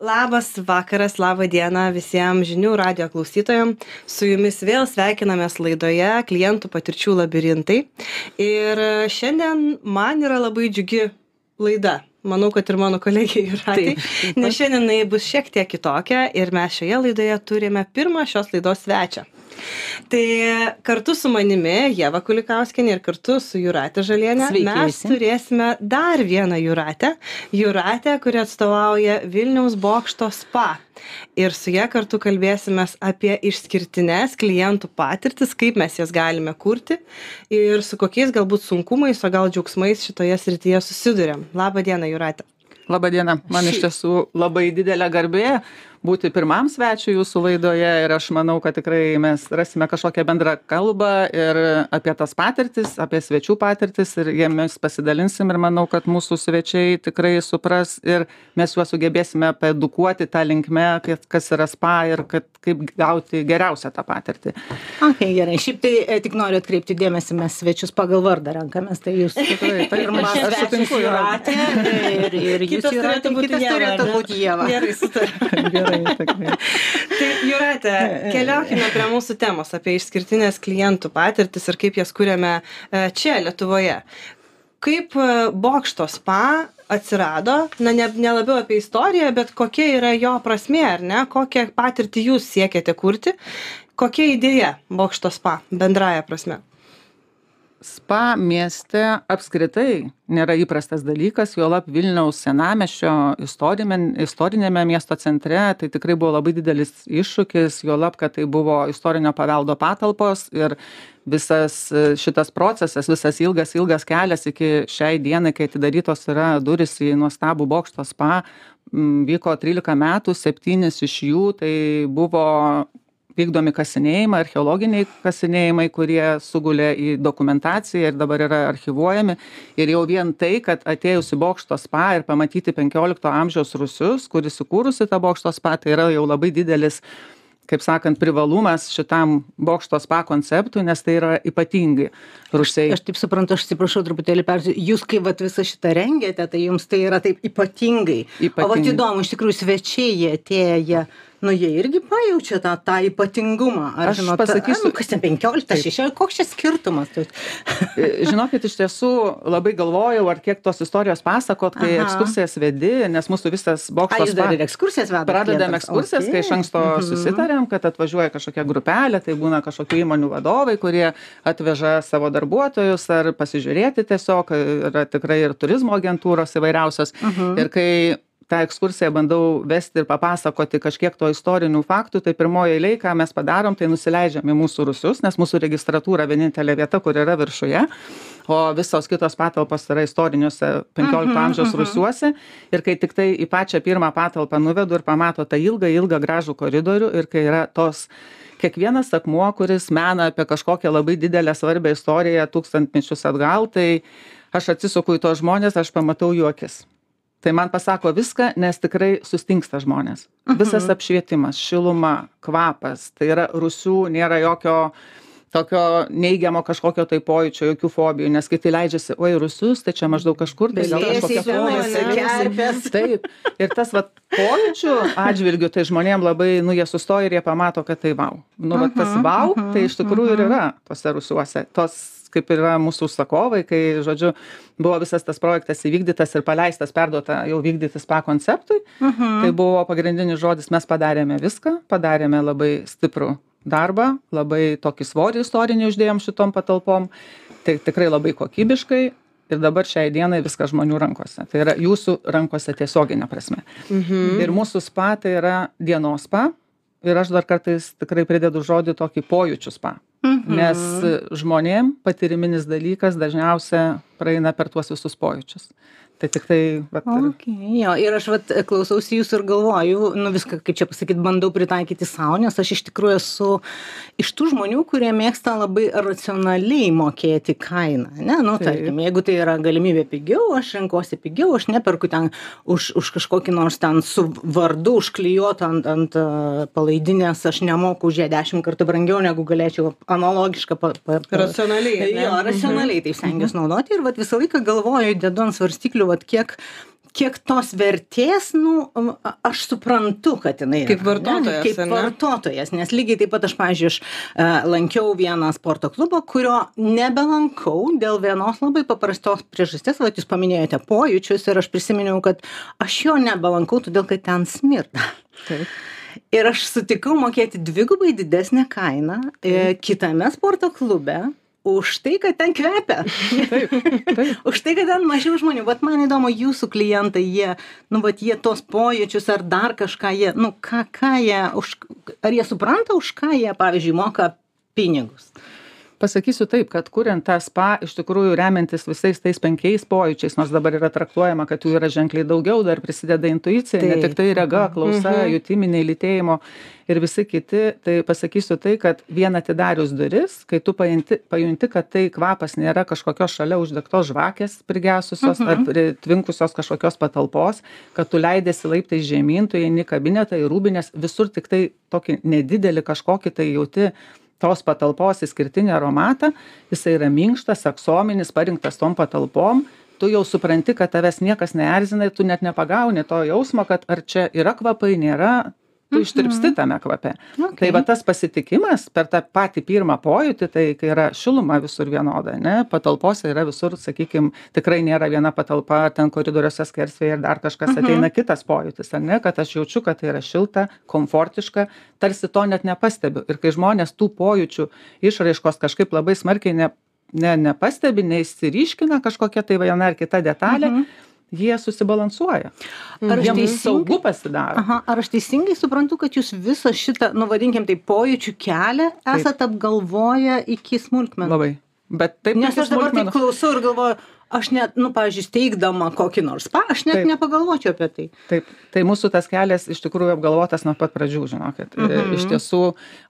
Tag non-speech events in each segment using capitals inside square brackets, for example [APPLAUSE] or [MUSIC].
Labas vakaras, laba diena visiems žinių radio klausytojams. Su jumis vėl sveikinamės laidoje klientų patirčių labirintai. Ir šiandien man yra labai džiugi laida. Manau, kad ir mano kolegija yra. Nes šiandien jinai bus šiek tiek kitokia ir mes šioje laidoje turime pirmą šios laidos svečią. Tai kartu su manimi, Jeva Kulikauskienė ir kartu su Juratė Žalienė, Sveiki mes visi. turėsime dar vieną Juratę. Juratę, kuri atstovauja Vilniaus bokšto spa. Ir su ją kartu kalbėsime apie išskirtines klientų patirtis, kaip mes jas galime kurti ir su kokiais galbūt sunkumais, o gal džiaugsmais šitoje srityje susidurėm. Labą dieną, Juratė. Labadiena, man iš tiesų labai didelė garbė būti pirmam svečiu jūsų laidoje ir aš manau, kad tikrai mes rasime kažkokią bendrą kalbą ir apie tas patirtis, apie svečių patirtis ir jiemis pasidalinsim ir manau, kad mūsų svečiai tikrai supras ir mes juos sugebėsime paedukuoti tą linkmę, kad- kas yra spa ir kad, kaip gauti geriausią tą patirtį. Ok, gerai. Šiaip tai e, tik noriu atkreipti dėmesį, mes svečius pagal vardą renkamės, tai jūs Tikrai, taip, pirmas svečias. Jūratė ir, ir jūs Jūratė, kitas Ieva. Gerai, sutarėm. Gerai. Tai Juratė, [LAUGHS] keliaukime prie mūsų temos apie išskirtinės klientų patirtis ir kaip jas kūrėme e, čia, Lietuvoje. Kaip e, bokšto spa atsirado, na ne, ne labiau apie istoriją, bet kokia yra jo prasmė, ar ne, kokią patirtį jūs siekiate kurti, kokia idėja bokšto spa bendraja prasme. Spa mieste apskritai nėra įprastas dalykas juolab vilniaus senamiesčio istoriniame istoriniame miesto centre tai tikrai buvo labai didelis iššūkis juolab kad tai buvo istorinio paveldo patalpos ir visas e, šitas procesas visas ilgas ilgas kelias iki šiai dienai kai atidarytos yra durys į nuostabų bokšto spa vyko trylika metų septynis iš jų tai buvo vykdomi kasinėjimai archeologiniai kasinėjimai kurie sugulė į dokumentaciją ir dabar yra archyvuojami ir jau vien tai kad atėjus į bokšto spa ir pamatyti penkiolikto amžiaus rūsius kur įsikūrusi ta bokšto spa tai yra jau labai didelis kaip sakant privalumas šitam bokšto spa konceptui nes tai yra ypatingi rūsiai Aš taip suprantu, aš atsiprašau truputėlį persiu. Jūs kai vat, visą šitą rengėte, tai jums tai yra taip ypatingai. O vat Ypatingai. įdomu, iš tikrųjų svečiai jie atėję, jie, nu jie irgi pajaučia tą, tą ypatingumą. Ar Aš žinot, pasakysiu- a, nu, kas ten 15, 16, koks čia skirtumas? E, Žinokit, iš tiesų labai galvojau, ar kiek tos istorijos pasakot, kai Aha. ekskursijas vedi, nes mūsų visas A, bokštas jūs dar ir ekskursijas vedate? Pradedam ekskursijas, kai iš anksto susitarėm, kad atvažiuoja kažkokia grupelė, tai būna kažkokių įmonių vadovai, kurie atveža savo darbuotojus ar pasižiūrėti tiesiog, yra tikrai ir turizmo agentūros įvairiausios. Ir kai tą ekskursiją bandau vesti ir papasakoti kažkiek to istorinių faktų, tai pirmoji eilė, ką mes padarom, tai nusileidžiam į mūsų rusius, nes mūsų registratūra vienintelė vieta, kur yra viršuje, o visos kitos patalpos yra istoriniuose 15 amžiaus rusiuose. Ir kai tik tai į pačią pirmą patalpą nuvedu ir pamato tą ilgą, ilgą gražų koridorių ir kai yra tos kiekvienas akmuo, kuris mena apie kažkokią labai didelę svarbę istoriją tūkstantmečius atgal, tai aš atsisuku į tos žmonės, aš pamatau jų akis. Tai man pasako viską, nes tikrai sustingsta žmonės. Visas apšvietimas, šiluma, kvapas, tai yra rusių, nėra jokio tokio neigiamo kažkokio tai pojūčio, jokių fobijų, nes kiti leidžiasi, oi, rusius, tai čia maždaug kažkur, tai gal kažkokia fobija. Taip. Ir tas vat, pojūčių atžvilgių, tai žmonėm labai, nu, jie sustoja ir jie pamato, kad tai vau. Nu, vat, tas vau, tai iš tikrųjų ir yra tose rusiuose. Tos kaip ir yra mūsų užsakovai, kai, žodžiu, buvo visas tas projektas įvykdytas ir paleistas, perduota jau vykdyti spa konceptui. Tai buvo pagrindinis žodis, mes padarėme viską, padarėme labai stiprų darbą, labai tokį svorį istorinį uždėjom šitom patalpom, tai tikrai labai kokybiškai ir dabar šiai dienai viskas žmonių rankose. Tai yra jūsų rankose tiesioginė prasme. Mhm. Ir mūsų spa tai yra dienos spa. Ir aš dar kartais tikrai pridedu žodį tokį pojūčių spa. Mhm. Nes žmonėm patyriminis dalykas dažniausia praeina per tuos visus pojūčius. Tai tik tai, vat, ir- Okay, jo, ir aš vat, klausausi jūsų ir galvoju, nu viską, kaip čia pasakyti, bandau pritaikyti savo, nes aš iš tikrųjų esu iš tų žmonių, kurie mėgsta labai racionaliai mokėti kainą. Ne, nu, tarkim, jeigu tai yra galimybė pigiau, aš renkuosi pigiau, aš neperku ten už, už kažkokį nors ten su vardu užklijuotą ant, ant uh, palaidinės, aš nemoku už ją dešimt kartų brangiau, negu galėčiau analogišką. Pa, pa, pa, Racionaliai? Jo, racionaliai taip stengiuosi naudoti ir vat, visą laiką galvoju, dedu ant svarstyklių, vat, kiek, kiek tos vertės, nu, aš suprantu, kad jinai yra. Kaip vartotojas, Ne? Kaip ne? vartotojas, nes lygiai taip pat aš, aš e, lankiau vieną sporto klubą, kurio nebelankau dėl vienos labai paprastos priežasties, va, jūs paminėjote pojūčius ir aš prisiminiau, kad aš jo nebelankau, todėl kad ten smirda. Taip. Ir aš sutikau mokėti dvigubai didesnę kainą e, kitame sporto klube už tai, kad ten kvepia. Taip, taip. už tai, kad ten mažiau žmonių. Vat man įdomu, jūsų klientai, jie, nu, vat jie tos pojūčius ar dar kažką, jie, nu, ką, ką jie, už, ar jie supranta, už ką jie, pavyzdžiui, moka pinigus. Pasakysiu taip kad kuriant tą spa iš tikrųjų remiantis visais tais penkiais pojūčiais nors dabar yra traktuojama kad jų yra ženkliai daugiau dar prisideda intuicija ne tiktai rega klausa jutiminiai lytėjimo ir visi kiti. Tai pasakysiu tai kad vien atidarius duris kai tu pajunti pajunti kad tai kvapas nėra kažkokios šalia uždegtos žvakės prigesusios ar pritvinkusios kažkokios patalpos kad tu leidiesi laiptais žemyn tu eini į kabinetą į rūbines visur tiktai tokį nedidelį kažkokį tai jauti tos patalpos išskirtinį aromatą jisai yra minkštas aksominis parinktas tom patalpom tu jau supranti kad tavęs niekas neerzina ir tu net nepagauni to jausmo kad ar čia yra kvapai nėra tu ištirpsti tame kvape. Tai va tas pasitikimas per tą patį pirmą pojūtį tai kai yra šiluma visur vienoda ane patalpose yra visur sakykim tikrai nėra viena patalpa ar ten koridoriuose skersvėjai ir dar kažkas ateina kitas pojūtis ar ne kad aš jaučiu kad tai yra šilta komfortiška tarsi to net nepastebiu. Ir kai žmonės tų pojūčių išraiškos kažkaip labai smarkiai ne ne nepastebi neišsiryškina kažkokia tai viena ar kita detalė jie susibalansuoja. Ar aš jiem teisingai- saugu pasidaro. Aha, ar aš teisingai suprantu, kad jūs visą šitą, nu vadinkim tai pojūčių kelią esate apgalvoję iki smulkmenų? labai. Bet taip Nes aš dabar taip klausau ir galvoju, aš net, nu, pavyzdžiui, steigdama kokį nors spa, aš net nepagalvočiau apie tai. taip. Tai mūsų tas kelias iš tikrųjų apgalvotas nuo pat pradžių žinokit. Mhm. iš tiesų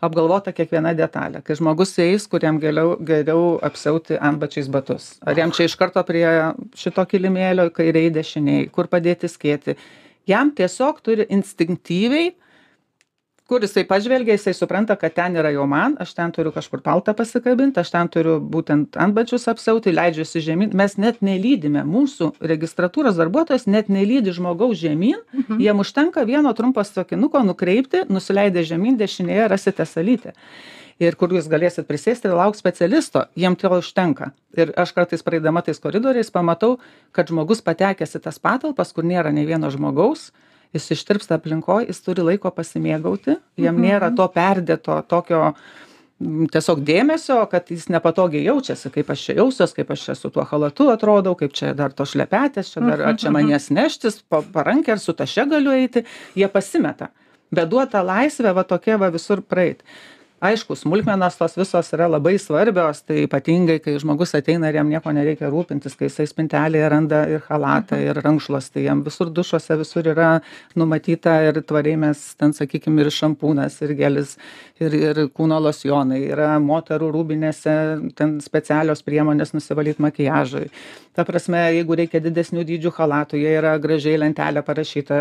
apgalvota kiekviena detalė. Kai žmogus eis kuriam geriau geriau apsiauti antbačiais batus. Ar jam čia iš karto prie šito kilimėlio kairėj dešinėj kur padėti skėtį jam tiesiog turi instinktyviai kur jisai pažvelgia jisai supranta kad ten yra jau man aš ten turiu kažkur paltą pasikabint aš ten turiu būtent antbačius apsiauti leidžiuosi žemyn. Mes net nelydime mūsų registratūros darbuotojas net nelydi žmogaus žemyn. Jiem užtenka vieno trumpo sakinuko nukreipti nusileidę žemyn dešinėje rasite salytę. Ir kur jūs galėsit prisėsti ir laukt specialisto jiem to užtenka. Ir aš kartais praeidama tais koridoriais pamatau kad žmogus patekęs į tas patalpas kur nėra nei vieno žmogaus jis ištirpsta aplinkoj jis turi laiko pasimėgauti jam nėra to perdėto tokio m, tiesiog dėmesio kad jis nepatogiai jaučiasi kaip aš čia jausiuos kaip aš čia su tuo chalatu atrodau kaip čia dar tos šlepetės čia dar ar čia manęs neštis po parankę ar su taše galiu eiti. Jie pasimeta. Bet duot tą laisvę va tokia va visur praeit aišku smulkmenos tos visos yra labai svarbios tai ypatingai kai žmogus ateina ir jam nieko nereikia rūpintis kai jisai spintelėje randa ir chalatą ir rankšluostį jam visur dušuose visur yra numatyta ir tvariai mes ten sakykim ir šampūnas ir gelis ir ir kūno losjonai yra moterų rūbinėse ten specialios priemonės nusivalyt makiažui. Ta prasme jeigu reikia didesnių dydžių chalatų jie yra gražiai lentelė parašyta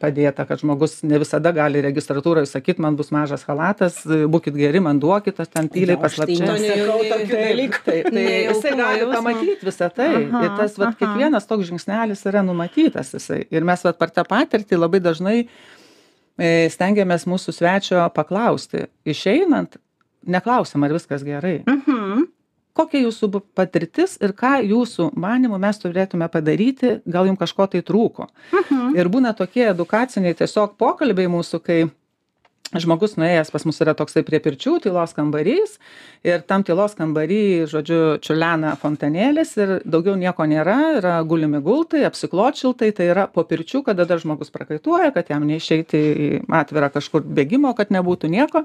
padėta kad žmogus ne visada gali registratūroj sakyt man bus mažas chalatas būkit geri man duokit aš ten tyliai Jo, aš tai paslapčia nesakau tokių dalykų. taip, tai jisai gali jausmo. pamatyt visą tai Aha, ir tas vat kiekvienas toks žingsnelis yra numatytas jisai ir mes vat per tą patirtį labai dažnai e, stengiamės mūsų svečio paklausti išeinant neklausiam ar viskas gerai Mhm. kokia jūsų patirtis ir ką jūsų manymu mes turėtume padaryti gal jum kažko tai trūko Mhm. ir būna tokie edukaciniai tiesiog pokalbiai mūsų kai žmogus nuėjęs pas mus yra toksai prie pirčių tylos kambarys ir tam tylos kambary žodžiu čiurlena fontanėlis ir daugiau nieko nėra yra gulimi gultai apsiklot šiltai tai yra po pirčių kada dar žmogus prakaituoja kad jam neišeiti į atvirą kažkur bėgimo kad nebūtų nieko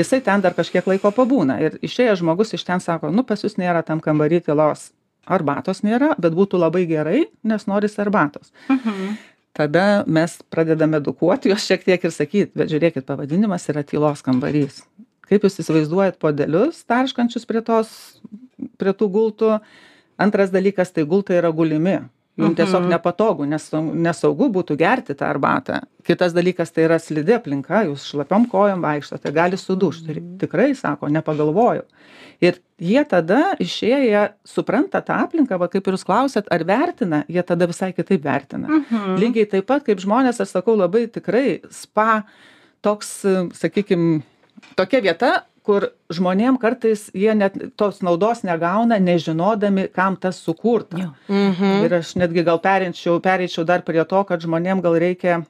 jisai ten dar kažkiek laiko pabūna ir išėjęs žmogus iš ten sako nu pas jus nėra tam kambary tylos arbatos nėra bet būtų labai gerai nes norisi arbatos Mhm. Tada mes pradedam edukuoti juos šiek tiek ir sakyt bet žiūrėkit pavadinimas yra tylos kambarys. Kaip jūs įsivaizduojat puodelius tarškančius prie tos prie tų gultų? Antras dalykas tai gultai yra gulimi jum tiesiog nepatogu nes nesaugu būtų gerti tą arbatą. Kitas dalykas tai yra slidi aplinka jūs šlapiom kojom vaikštote gali sudužt ir tikrai sako nepagalvojau ir jie tada išėję jie supranta tą aplinką va kaip ir jūs klausiat ar vertina jie tada visai kitaip vertina. Lygiai taip pat kaip žmonės aš sakau labai tikrai spa toks sakykim tokia vieta kur žmonėm kartais jie net tos naudos negauna nežinodami kam tas sukurta. Ir aš netgi gal pereinčiau pereičiau dar prie to kad žmonėm gal reikia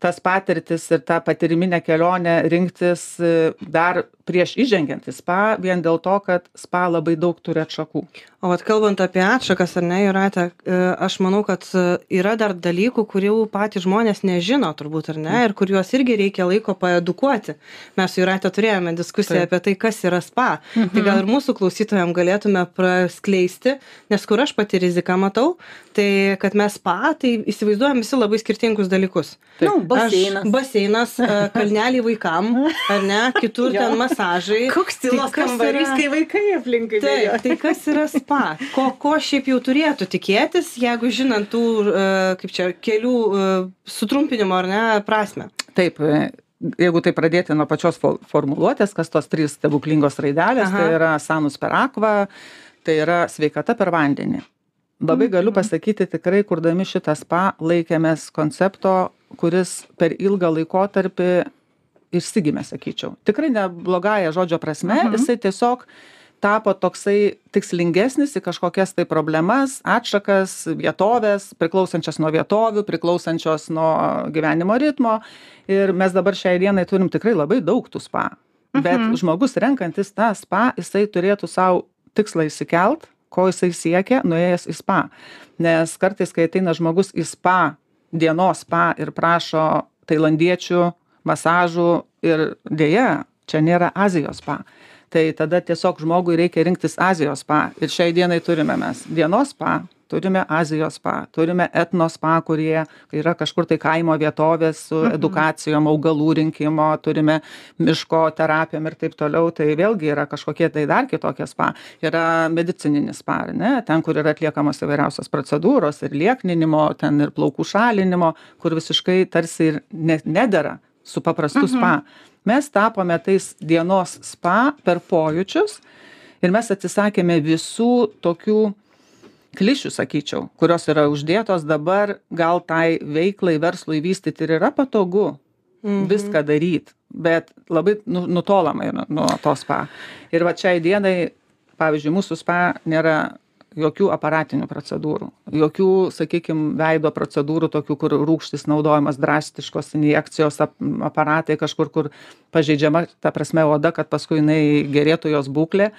tas patirtis ir tą patyriminę kelionę rinktis dar prieš įžengiant į spa vien dėl to kad spa labai daug turi atšakų. O vat kalbant apie atšakas ar ne jūrate aš manau kad yra dar dalykų kurių patys žmonės nežino turbūt ar ne ir kuriuos irgi reikia laiko paedukuoti. Mes su jūrate turėjome diskusiją apie tai kas yra spa. Tai gal ir mūsų klausytojam galėtume praskleisti nes kur aš pati riziką matau tai kad mes spa tai įsivaizduojam visi labai skirtingus dalykus Nu, Aš- baseinas. baseinas kalneliai vaikam ar ne kitur [LAUGHS] ten masažai Koks tylos Tai kambarys, yra- kai vaikai aplinkui. Taip, bėga. tai kas yra spa? Ko, ko šiaip jau turėtų tikėtis, jeigu žinant tų, kaip čia, kelių sutrumpinimo ar ne prasme? taip e, jeigu taip pradėti nuo pačios fo formuluotės kas tos trys stebuklingos raidelės tai Aha. yra sanus per aqua tai yra sveikata per vandenį labai galiu pasakyti tikrai kurdami šitą spa laikėmės koncepto kuris per ilgą laikotarpį išsigimė sakyčiau. Tikrai ne blogąja žodžio prasme jisai tiesiog tapo toksai tikslingesnis į kažkokias tai problemas atšakas vietoves priklausančias nuo vietovių priklausančios nuo gyvenimo ritmo. Ir mes dabar šiai dienai turim tikrai labai daug tų spa. Bet žmogus renkantis tą spa jisai turėtų sau tikslą išsikelt ko jisai siekia nuėjęs į spa. Nes kartais kai ateina žmogus į spa dienos spa ir prašo tailandiečių masažų ir deja čia nėra azijos spa tai tada tiesiog žmogui reikia rinktis azijos spa ir šiai dienai turime mes dienos spa turime azijos spa turime etno spa kurie yra kažkur tai kaimo vietovės su edukacijom augalų rinkimo turime miško terapijom ir taip toliau. Tai vėlgi yra kažkokie tai dar kitokie spa. Yra medicininis spa ar ne? Ten kur yra atliekamos įvairiausios procedūros ir liekninimo ten ir plaukų šalinimo kur visiškai tarsi ir ne nedera su paprastu spa. Mes tapome tais dienos spa per pojūčius ir mes atsisakėme visų tokių klišių sakyčiau kurios yra uždėtos dabar gal tai veiklai verslui vystyt ir yra patogu viską daryt bet labai nu nutolama yra nuo to spa. Ir vat šiai dienai pavyzdžiui mūsų spa nėra jokių aparatinių procedūrų jokių sakykim veido procedūrų tokių kur rūgštys naudojamos drastiškos injekcijos ap aparatai kažkur kur pažeidžiama ta prasme oda kad paskui jinai gerėtų jos būklė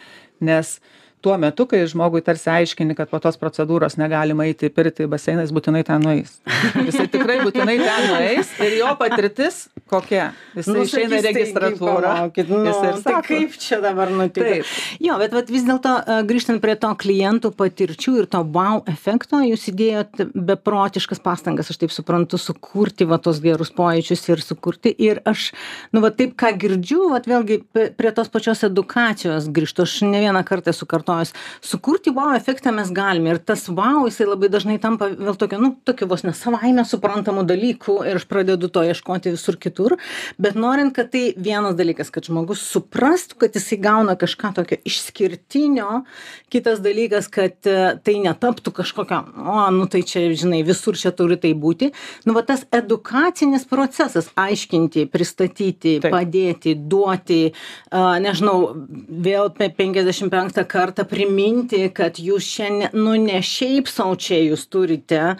nes tuo metu kai žmogui tarsi aiškini kad po tos procedūros negalima eiti į pirtį į baseiną jis būtinai ten nueis jisai tikrai būtinai ten nueis ir jo patirtis kokia jisai Nu, išeina į tai registratūrą nu, jisai ir tai sako kaip čia dabar nutiko? Taip. Jo, bet vat, vis dėlto e, grįžtant prie to klientų patirčių ir to wow efekto, jūs įdėjot beprotiškas pastangas, aš taip suprantu, sukurti va tos gerus pojūčius ir sukurti. Ir aš, nu, va taip ką girdžiu, va vėlgi prie tos pačios edukacijos grįžtu, aš ne vieną kartą esu kartojęs, sukurti wow efektą mes galime. Ir tas wow, jisai labai dažnai tampa vėl tokio, nu, tokio vos nesavaime suprantamų dalykų ir aš pradedu to ieškoti visur kitur. Bet norint, kad tai vienas dalykas, kad žmogus suprastų, kad jisai gauna kažką tokio išskirtinio, kitas dalykas, kad e, tai netaptų kažkokio, o, nu tai čia, žinai, visur čia turi tai būti. Nu, va tas edukacinis procesas - aiškinti, pristatyti, padėti, duoti, a, nežinau, vėl pe 55 kartą priminti, kad jūs šiandien, nu ne šiaip savo čia jūs turite a,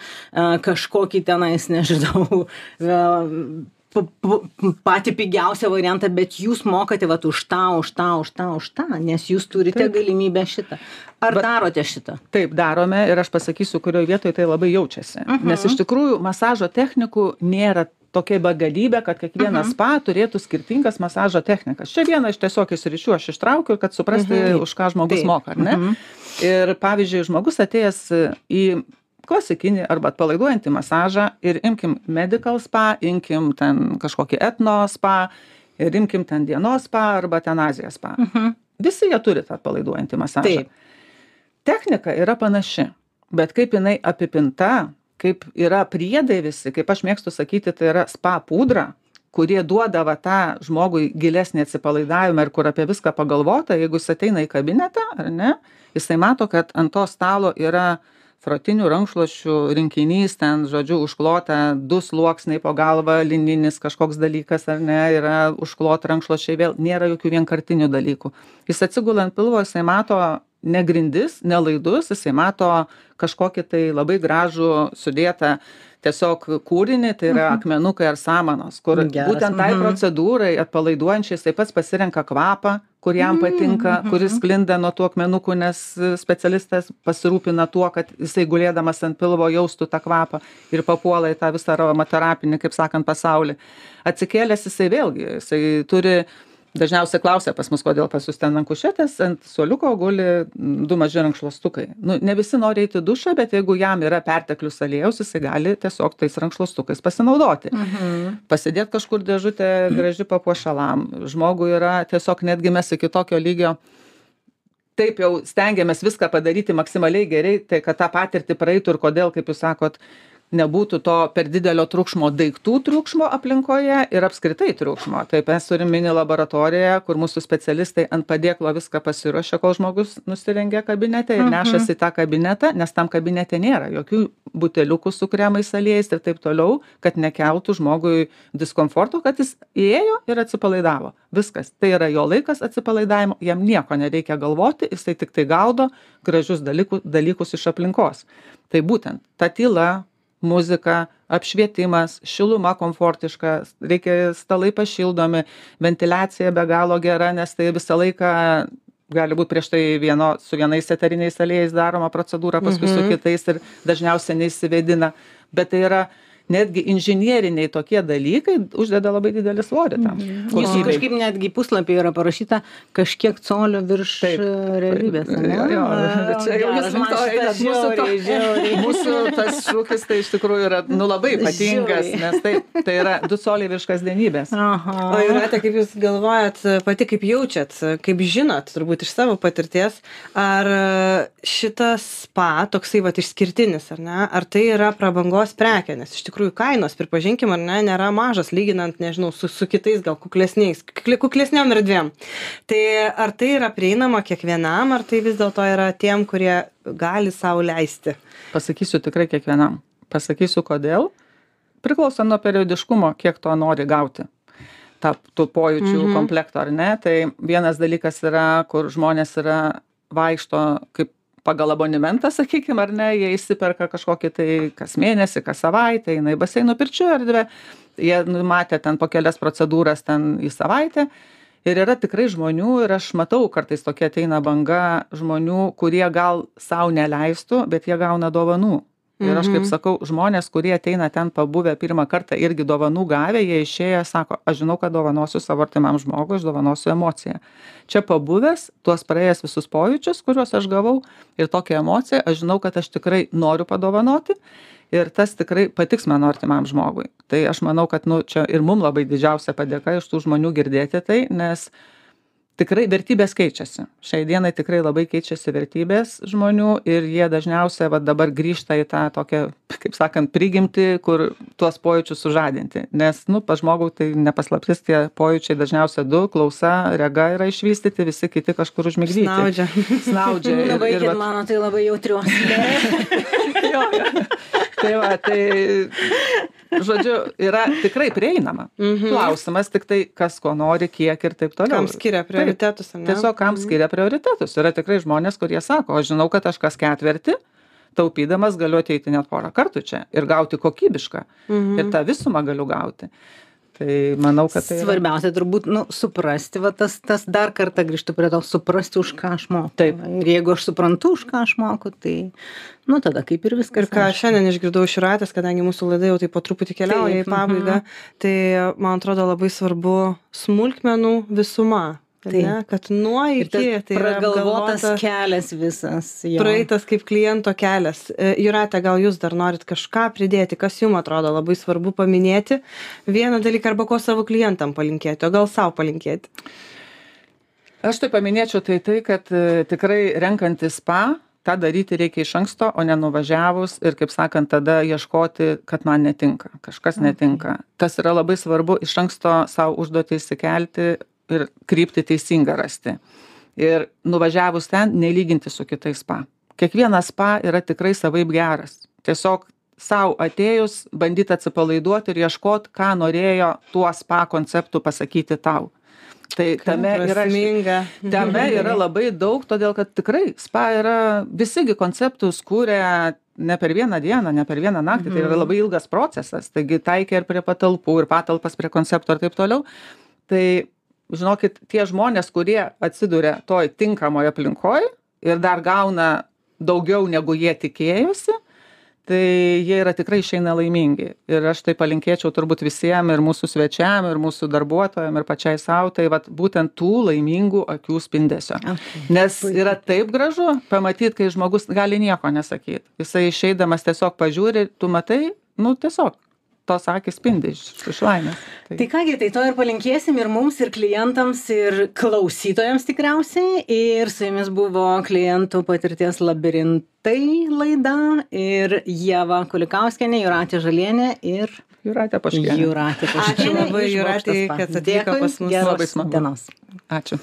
kažkokį tenais, nežinau, [LAUGHS] a, patį pigiausią variantą, bet jūs mokate vat už tą, už tą, už tą, už tą, nes jūs turite Taip. galimybę šitą. Ar Bet- darote šitą? taip darome ir aš pasakysiu kurioje vietoje tai labai jaučiasi nes iš tikrųjų masažo technikų nėra tokia begalybė kad kiekvienas spa turėtų skirtingas masažo technikas. Čia vieną iš tiesiog iš sričių aš ištraukiau kad suprasti už ką žmogus moka ar ne? Ir pavyzdžiui žmogus atėjęs į klasikinį arba atpalaiduojantį masažą ir imkim medical spa imkim ten kažkokį etno spa ir imkim ten dienos spa arba ten azijos spa. Visi jie turi tą atpalaiduojantį masažą. Technika yra panaši bet kaip jinai apipinta kaip yra priedai visi kaip aš mėgstu sakyti tai yra spa pudra kurie duoda va tą žmogui gilesnį atsipalaidavimą ir kur apie viską pagalvota jeigu jis ateina į kabinetą ar ne jisai mato kad ant to stalo yra frotinių rankšluosčių rinkinys ten žodžiu užklota du sluoksniai po galva lininis kažkoks dalykas ar ne yra užkloti rankšluosčiai vėl nėra jokių vienkartinių dalykų. Jis atsigula ant pilvo jisai mato ne grindis ne laidus jisai mato kažkokį tai labai gražų sudėtą tiesiog kūrinį tai yra akmenukai ar samanos kur Geras, būtent tai mhm. procedūrai atpalaiduojančiai jisai pats pasirenka kvapą kur jam patinka kuris sklinda nuo tų akmenukų nes specialistas pasirūpina tuo kad jisai gulėdamas ant pilvo jaustų tą kvapą ir papuola į tą visą aromaterapinį kaip sakant pasaulį. Atsikėlęs jisai vėlgi jisai turi dažniausiai klausia pas mus kodėl pas jus ten ant kušetės ant suoliuko guli du maži rankšluostukai. Nu ne visi nori eit į dušą bet jeigu jam yra perteklius aliejaus jisai gali tiesiog tais rankšluostukais pasinaudoti. Pasidėt kažkur dėžutė graži papuošalam. Žmogui yra tiesiog netgi mes iki tokio lygio taip jau stengiamės viską padaryti maksimaliai gerai tai kad tą patirtį praeitų ir kodėl kaip jūs sakot nebūtų to per didelio triukšmo daiktų triukšmo aplinkoje ir apskritai triukšmo. Taip mes turim mini laboratoriją kur mūsų specialistai ant padėklo viską pasiruošia kol žmogus nusirengia kabinete ir nešasi į tą kabinetą nes tam kabinete nėra jokių buteliukų su kremais aliejais ir taip toliau kad nekeltų žmogui diskomforto kad jis įėjo ir atsipalaidavo. Viskas. Tai yra jo laikas atsipalaidavimo jam nieko nereikia galvoti jisai tiktai gaudo gražius dalyku dalykus iš aplinkos. Tai būtent ta tyla muzika apšvietimas šiluma komfortiška reikia stalai pašildomi ventiliacija be galo gera nes tai visą laiką gali būt prieš tai vieno su vienais eteriniais aliejais daroma procedūra paskui su kitais ir dažniausiai neišsivėdina bet tai yra netgi inžinieriniai tokie dalykai uždeda labai didelį svorį tam Jūsų kokybei. kažkaip netgi puslapyje yra parašyta kažkiek colio virš Taip. e, realybės. ane? Jo, jo, čia jau jūs man to einat. Mūsų to- žiauriai. [LAUGHS] Mūsų tas šūkis tai iš tikrųjų yra nu, labai ypatingas, nes tai, tai yra du coliai virš kasdienybės. Aha. O Jūrate, kaip Jūs galvojat, pati kaip jaučiat, kaip žinot, turbūt iš savo patirties, ar šitas spa, toksai va išskirtinis, ar ne, ar tai yra prabangos prekė, nes iš tikrųjų kainos, pripažinkim, ar ne, nėra mažas, lyginant, nežinau, su, su kitais gal kuklesniais, kuklesniam erdvėm. Tai ar tai yra prieinama kiekvienam, ar tai vis dėlto yra tiem, kurie gali savo leisti? Pasakysiu tikrai kiekvienam. Pasakysiu kodėl. Priklauso nuo periodiškumo, kiek to nori gauti. Ta, tų pojūčių mhm. komplekto ar ne. Tai vienas dalykas yra, kur žmonės yra vaikšto kaip pagal abonementą, sakykime, ar ne, jie įsiperka kažkokį tai kas mėnesį, kas savaitę, eina į baseinų pirčių erdvę, jie numatė ten po kelias procedūras ten į savaitę. Ir yra tikrai žmonių, ir aš matau, kartais tokia ateina banga žmonių, kurie gal savo neleistų, bet jie gauna dovanų. Ir aš kaip sakau, žmonės, kurie ateina ten pabuvę pirmą kartą irgi dovanų gavę, jie išėję sako, aš žinau, kad dovanosiu savo artimam žmogui, aš dovanosiu emociją. Čia pabuvęs, tuos praėjęs visus pojūčius, kuriuos aš gavau ir tokią emociją, aš žinau, kad aš tikrai noriu padovanoti ir tas tikrai patiks mano artimam žmogui. Tai aš manau, kad nu, čia ir mum labai didžiausia padėka iš tų žmonių girdėti tai, nes tikrai vertybės keičiasi. Šiai dienai tikrai labai keičiasi vertybės žmonių ir jie dažniausiai va dabar grįžta į tą tokią, kaip sakant, prigimti, kur tuos pojūčius sužadinti. Nes, nu, pa žmogų tai nepaslaptis, tie pojūčiai dažniausiai du, klausa, rega yra išvystyti, visi kiti kažkur užmigdyti. Snaudžia. Snaudžia. [LAUGHS] ir- Labai, ir ir vat- mano tai labai jautriuosi. jo, [LAUGHS] jo. Tai va, tai, žodžiu, yra tikrai prieinama. Mhm. Klausimas tik tai, kas ko nori, kiek ir taip toliau. Kam skiria prioritetus, ne? Tiesiog kam skiria prioritetus. Yra tikrai žmonės, kurie sako, aš žinau, kad aš kas ketvirtį, taupydamas galiu ateiti net porą kartų čia ir gauti kokybišką. Mhm. Ir tą visumą galiu gauti. Tai manau, kad tai... Svarbiausia turbūt, nu, suprasti, va tas, tas dar kartą grįžtu prie to, suprasti, už ką aš moku. Taip. Ir jeigu aš suprantu, už ką aš moku, tai, nu, tada kaip ir viskas. Ir ką aišku. šiandien išgirdau iš Ratės, kadangi mūsų laida jau taip po truputį keliauja į Taip, pabaigą, tai man atrodo labai svarbu smulkmenų visuma. Ar Taip. Ne? Kad nuo iki tai yra pragalvotas kelias visas. jo. praeitas kaip kliento kelias. E, Jūrate, gal jūs dar norit kažką pridėti, kas jums atrodo labai svarbu paminėti. Vieną dalyką arba ko savo klientam palinkėti, o gal savo palinkėti. Aš tai paminėčiau tai tai, kad e, tikrai renkantis spa, tą daryti reikia iš anksto o ne nuvažiavus ir kaip sakant tada ieškoti kad man netinka kažkas netinka tas yra labai svarbu iš anksto sau užduotį išsikelti ir kryptį teisingą rasti. Ir nuvažiavus ten nelyginti su kitais spa. Kiekvienas spa yra tikrai savaip geras. Tiesiog sau atėjus bandyt atsipalaiduot ir ieškot ką norėjo tuo spa konceptu pasakyti tau. Tai tame yra tame [LAUGHS] yra labai daug todėl kad tikrai spa yra visi gi konceptus kuria ne per vieną dieną ne per vieną naktį tai yra labai ilgas procesas. Taigi taikė ir prie patalpų ir patalpas prie koncepto ir taip toliau. Tai žinokit tie žmonės kurie atsiduria toj tinkamoj aplinkoj ir dar gauna daugiau negu jie tikėjosi tai jie yra tikrai išeina laimingi. Ir aš tai palinkėčiau turbūt visiem ir mūsų svečiam ir mūsų darbuotojam ir pačiai sau tai vat būtent tų laimingų akių spindesio. Nes yra taip gražu pamatyt kai žmogus gali nieko nesakyt jisai išeidamas tiesiog pažiūri tu matai nu tiesiog tos akys spindi iš iš laimės Tai kągi, tai to ir palinkėsim ir mums, ir klientams, ir klausytojams tikriausiai. Ir su jumis buvo klientų patirties labirintai laida ir Jeva Kulikauskenė, Juratė Žalienė ir jūratė paškienė Juratė Ačiū Paškienė. labai, Jūratei, Bokštas Spa. kad atvyko Dėkui, pas mus. geros Labai smagu. dienos. ačiū